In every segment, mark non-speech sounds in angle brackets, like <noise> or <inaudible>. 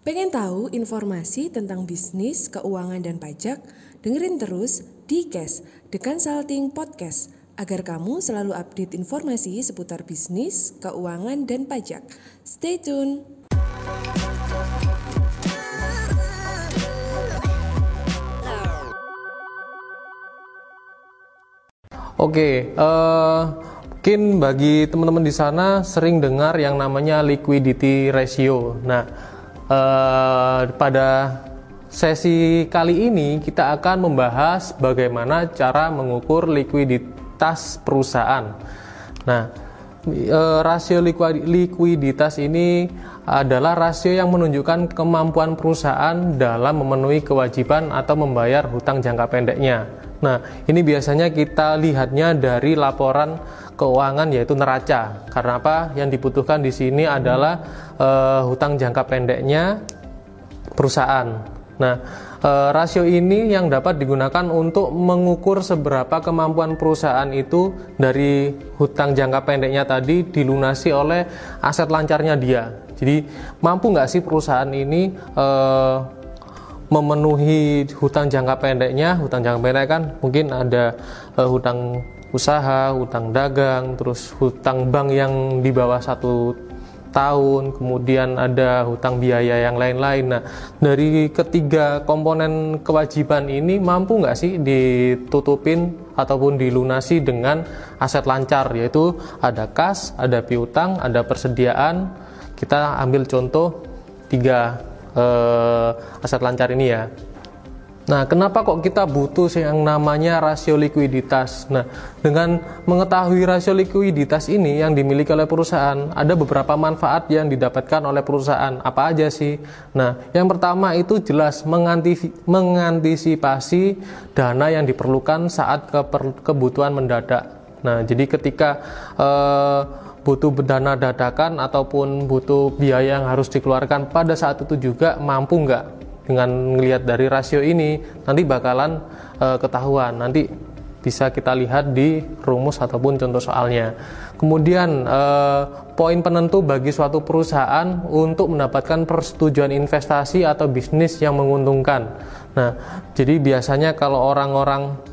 Pengen tahu informasi tentang bisnis, keuangan, dan pajak? Dengerin terus di Cash, The Consulting Podcast, agar kamu selalu update informasi seputar bisnis, keuangan, dan pajak. Stay tune! Oke, eh, mungkin bagi teman-teman di sana sering dengar yang namanya liquidity ratio. Nah, eh, pada sesi kali ini kita akan membahas bagaimana cara mengukur likuiditas perusahaan. Nah, eh, rasio likuiditas ini adalah rasio yang menunjukkan kemampuan perusahaan dalam memenuhi kewajiban atau membayar hutang jangka pendeknya. Nah, ini biasanya kita lihatnya dari laporan keuangan yaitu neraca. Karena apa? Yang dibutuhkan di sini adalah eh, hutang jangka pendeknya perusahaan. Nah, eh, rasio ini yang dapat digunakan untuk mengukur seberapa kemampuan perusahaan itu dari hutang jangka pendeknya tadi dilunasi oleh aset lancarnya dia. Jadi mampu nggak sih perusahaan ini eh, memenuhi hutang jangka pendeknya? Hutang jangka pendek kan mungkin ada eh, hutang usaha, hutang dagang, terus hutang bank yang di bawah satu tahun, kemudian ada hutang biaya yang lain-lain. Nah, dari ketiga komponen kewajiban ini mampu nggak sih ditutupin ataupun dilunasi dengan aset lancar, yaitu ada kas, ada piutang, ada persediaan. Kita ambil contoh tiga eh, aset lancar ini ya. Nah, kenapa kok kita butuh yang namanya rasio likuiditas? Nah, dengan mengetahui rasio likuiditas ini yang dimiliki oleh perusahaan, ada beberapa manfaat yang didapatkan oleh perusahaan. Apa aja sih? Nah, yang pertama itu jelas mengantisipasi dana yang diperlukan saat kebutuhan mendadak. Nah, jadi ketika eh, butuh dana dadakan ataupun butuh biaya yang harus dikeluarkan pada saat itu juga mampu nggak dengan melihat dari rasio ini nanti bakalan e, ketahuan. Nanti bisa kita lihat di rumus ataupun contoh soalnya. Kemudian e, poin penentu bagi suatu perusahaan untuk mendapatkan persetujuan investasi atau bisnis yang menguntungkan. Nah jadi biasanya kalau orang-orang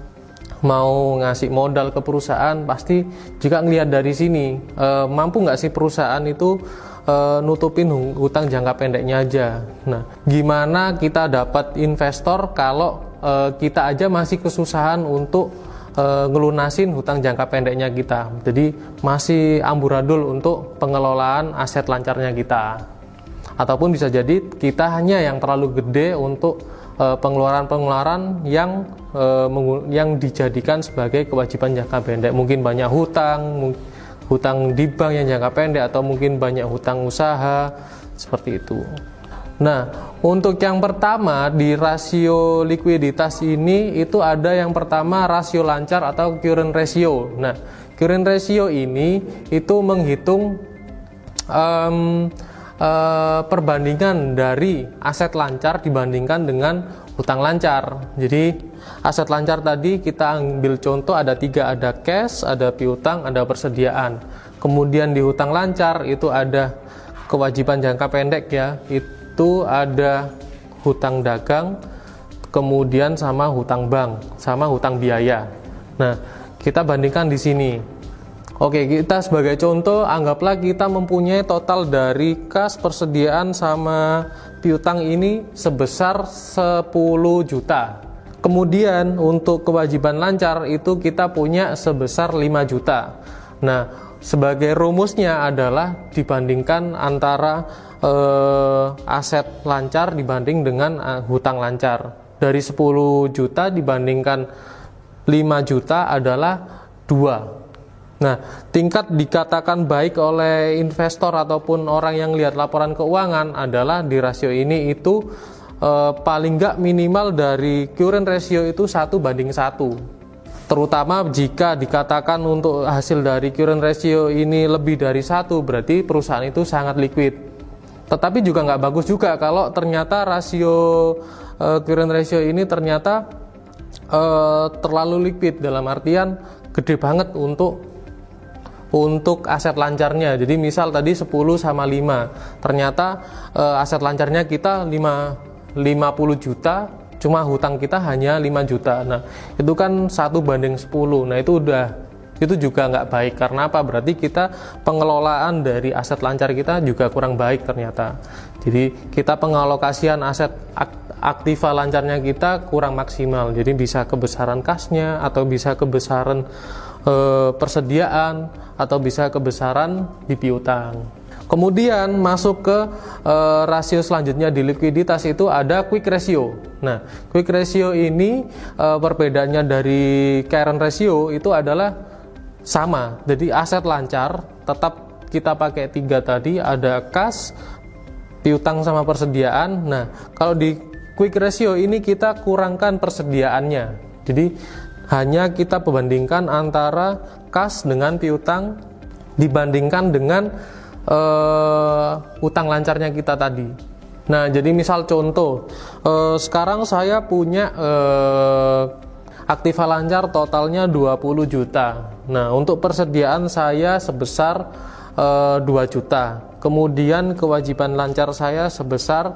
mau ngasih modal ke perusahaan pasti juga ngelihat dari sini e, mampu nggak sih perusahaan itu e, nutupin hutang jangka pendeknya aja. Nah, gimana kita dapat investor kalau e, kita aja masih kesusahan untuk e, ngelunasin hutang jangka pendeknya kita. Jadi masih amburadul untuk pengelolaan aset lancarnya kita. Ataupun bisa jadi kita hanya yang terlalu gede untuk pengeluaran-pengeluaran yang yang dijadikan sebagai kewajiban jangka pendek. Mungkin banyak hutang, hutang di bank yang jangka pendek atau mungkin banyak hutang usaha seperti itu. Nah, untuk yang pertama di rasio likuiditas ini itu ada yang pertama rasio lancar atau current ratio. Nah, current ratio ini itu menghitung um, uh, perbandingan dari aset lancar dibandingkan dengan hutang lancar. Jadi aset lancar tadi kita ambil contoh ada tiga, ada cash, ada piutang, ada persediaan. Kemudian di hutang lancar itu ada kewajiban jangka pendek ya, itu ada hutang dagang, kemudian sama hutang bank, sama hutang biaya. Nah, kita bandingkan di sini. Oke, kita sebagai contoh anggaplah kita mempunyai total dari kas persediaan sama piutang ini sebesar 10 juta. Kemudian untuk kewajiban lancar itu kita punya sebesar 5 juta. Nah, sebagai rumusnya adalah dibandingkan antara eh, aset lancar dibanding dengan eh, hutang lancar. Dari 10 juta dibandingkan 5 juta adalah 2 Nah, tingkat dikatakan baik oleh investor ataupun orang yang lihat laporan keuangan adalah di rasio ini itu eh, paling nggak minimal dari current ratio itu satu banding satu. Terutama jika dikatakan untuk hasil dari current ratio ini lebih dari satu, berarti perusahaan itu sangat liquid. Tetapi juga nggak bagus juga kalau ternyata rasio eh, current ratio ini ternyata eh, terlalu liquid dalam artian gede banget untuk untuk aset lancarnya. Jadi misal tadi 10 sama 5. Ternyata uh, aset lancarnya kita 5 50 juta, cuma hutang kita hanya 5 juta. Nah, itu kan satu banding 10. Nah, itu udah itu juga nggak baik karena apa berarti kita pengelolaan dari aset lancar kita juga kurang baik ternyata jadi kita pengalokasian aset aktiva lancarnya kita kurang maksimal jadi bisa kebesaran kasnya atau bisa kebesaran e, persediaan atau bisa kebesaran di piutang Kemudian masuk ke e, rasio selanjutnya di likuiditas itu ada quick ratio. Nah, quick ratio ini e, perbedaannya dari current ratio itu adalah sama. Jadi aset lancar tetap kita pakai tiga tadi ada kas, piutang sama persediaan. Nah, kalau di quick ratio ini kita kurangkan persediaannya. Jadi hanya kita perbandingkan antara kas dengan piutang dibandingkan dengan uh, utang lancarnya kita tadi. Nah, jadi misal contoh, uh, sekarang saya punya uh, aktiva lancar totalnya 20 juta. Nah, untuk persediaan saya sebesar uh, 2 juta. Kemudian kewajiban lancar saya sebesar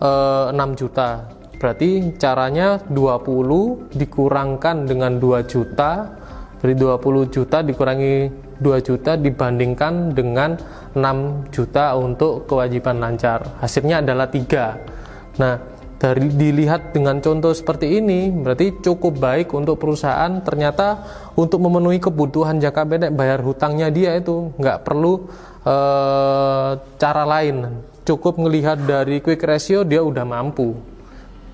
uh, 6 juta. Berarti caranya 20 dikurangkan dengan 2 juta. Berarti 20 juta dikurangi 2 juta dibandingkan dengan 6 juta untuk kewajiban lancar. Hasilnya adalah 3. Nah, dari dilihat dengan contoh seperti ini berarti cukup baik untuk perusahaan ternyata untuk memenuhi kebutuhan jangka pendek bayar hutangnya dia itu nggak perlu e, cara lain cukup melihat dari quick ratio dia udah mampu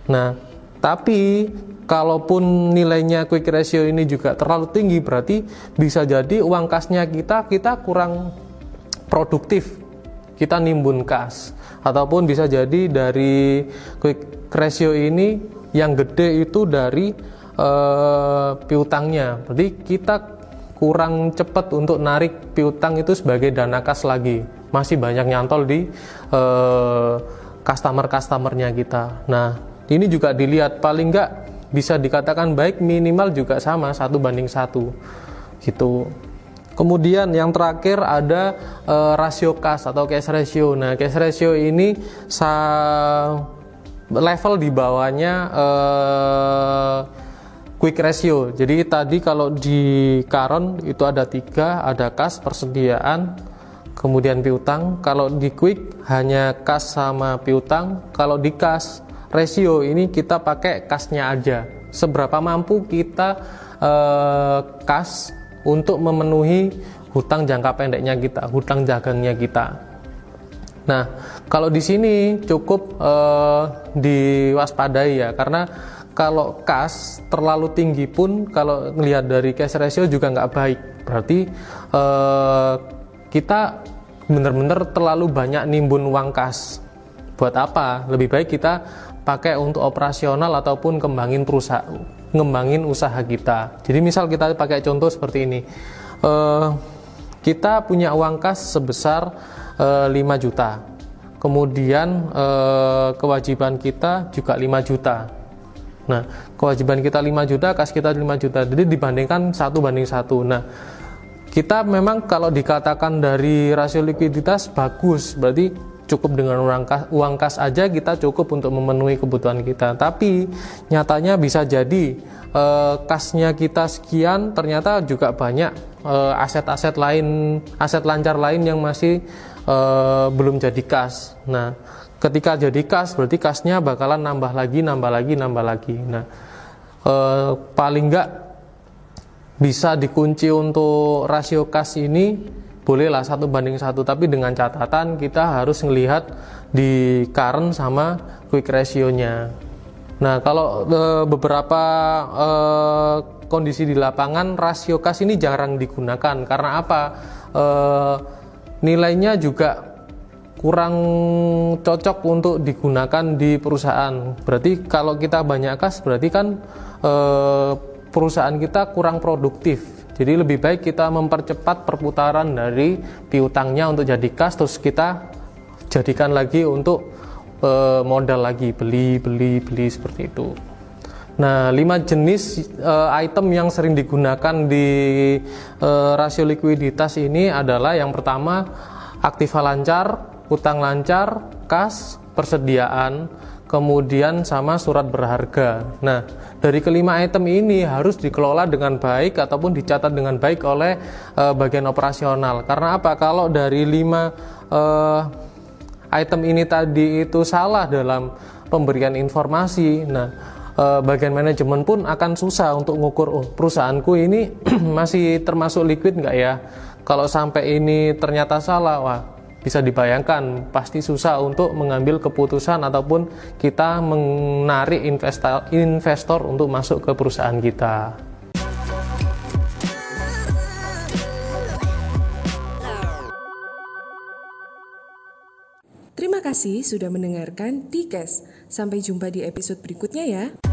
nah tapi kalaupun nilainya quick ratio ini juga terlalu tinggi berarti bisa jadi uang kasnya kita kita kurang produktif kita nimbun kas ataupun bisa jadi dari quick ratio ini yang gede itu dari uh, piutangnya. Berarti kita kurang cepat untuk narik piutang itu sebagai dana kas lagi. Masih banyak nyantol di uh, customer-customernya kita. Nah, ini juga dilihat paling nggak bisa dikatakan baik minimal juga sama satu banding satu gitu. Kemudian yang terakhir ada uh, rasio kas atau cash ratio. Nah, cash ratio ini sa level di bawahnya uh, quick ratio. Jadi tadi kalau di Karon itu ada tiga, ada kas persediaan, kemudian piutang. Kalau di quick hanya kas sama piutang. Kalau di kas ratio ini kita pakai kasnya aja. Seberapa mampu kita uh, kas untuk memenuhi hutang jangka pendeknya kita, hutang jagangnya kita. Nah, kalau di sini cukup uh, diwaspadai ya, karena kalau kas terlalu tinggi pun kalau melihat dari cash ratio juga nggak baik. Berarti uh, kita benar-benar terlalu banyak nimbun uang kas. Buat apa? Lebih baik kita pakai untuk operasional ataupun kembangin perusahaan ngembangin usaha kita. Jadi misal kita pakai contoh seperti ini, uh, kita punya uang kas sebesar eh, 5 juta, kemudian uh, kewajiban kita juga 5 juta. Nah, kewajiban kita 5 juta, kas kita 5 juta. Jadi dibandingkan satu banding satu. Nah, kita memang kalau dikatakan dari rasio likuiditas bagus, berarti cukup dengan uang kas, uang kas aja kita cukup untuk memenuhi kebutuhan kita. Tapi nyatanya bisa jadi eh, kasnya kita sekian ternyata juga banyak eh, aset-aset lain, aset lancar lain yang masih eh, belum jadi kas. Nah, ketika jadi kas berarti kasnya bakalan nambah lagi, nambah lagi, nambah lagi. Nah, eh, paling enggak bisa dikunci untuk rasio kas ini bolehlah satu banding satu tapi dengan catatan kita harus melihat di current sama quick ratio-nya. Nah, kalau e, beberapa e, kondisi di lapangan rasio kas ini jarang digunakan karena apa? E, nilainya juga kurang cocok untuk digunakan di perusahaan. Berarti kalau kita banyak kas berarti kan e, perusahaan kita kurang produktif jadi lebih baik kita mempercepat perputaran dari piutangnya untuk jadi kas terus kita jadikan lagi untuk e, modal lagi beli beli beli seperti itu. Nah, lima jenis uh, item yang sering digunakan di uh, rasio likuiditas ini adalah yang pertama aktiva lancar, utang lancar, kas, persediaan, kemudian sama surat berharga. Nah, dari kelima item ini harus dikelola dengan baik ataupun dicatat dengan baik oleh uh, bagian operasional. Karena apa? Kalau dari lima uh, item ini tadi itu salah dalam pemberian informasi, nah uh, bagian manajemen pun akan susah untuk mengukur oh perusahaanku ini <clears throat> masih termasuk liquid nggak ya kalau sampai ini ternyata salah wah bisa dibayangkan pasti susah untuk mengambil keputusan ataupun kita menarik investor, investor untuk masuk ke perusahaan kita. Terima kasih sudah mendengarkan Tikes. Sampai jumpa di episode berikutnya ya.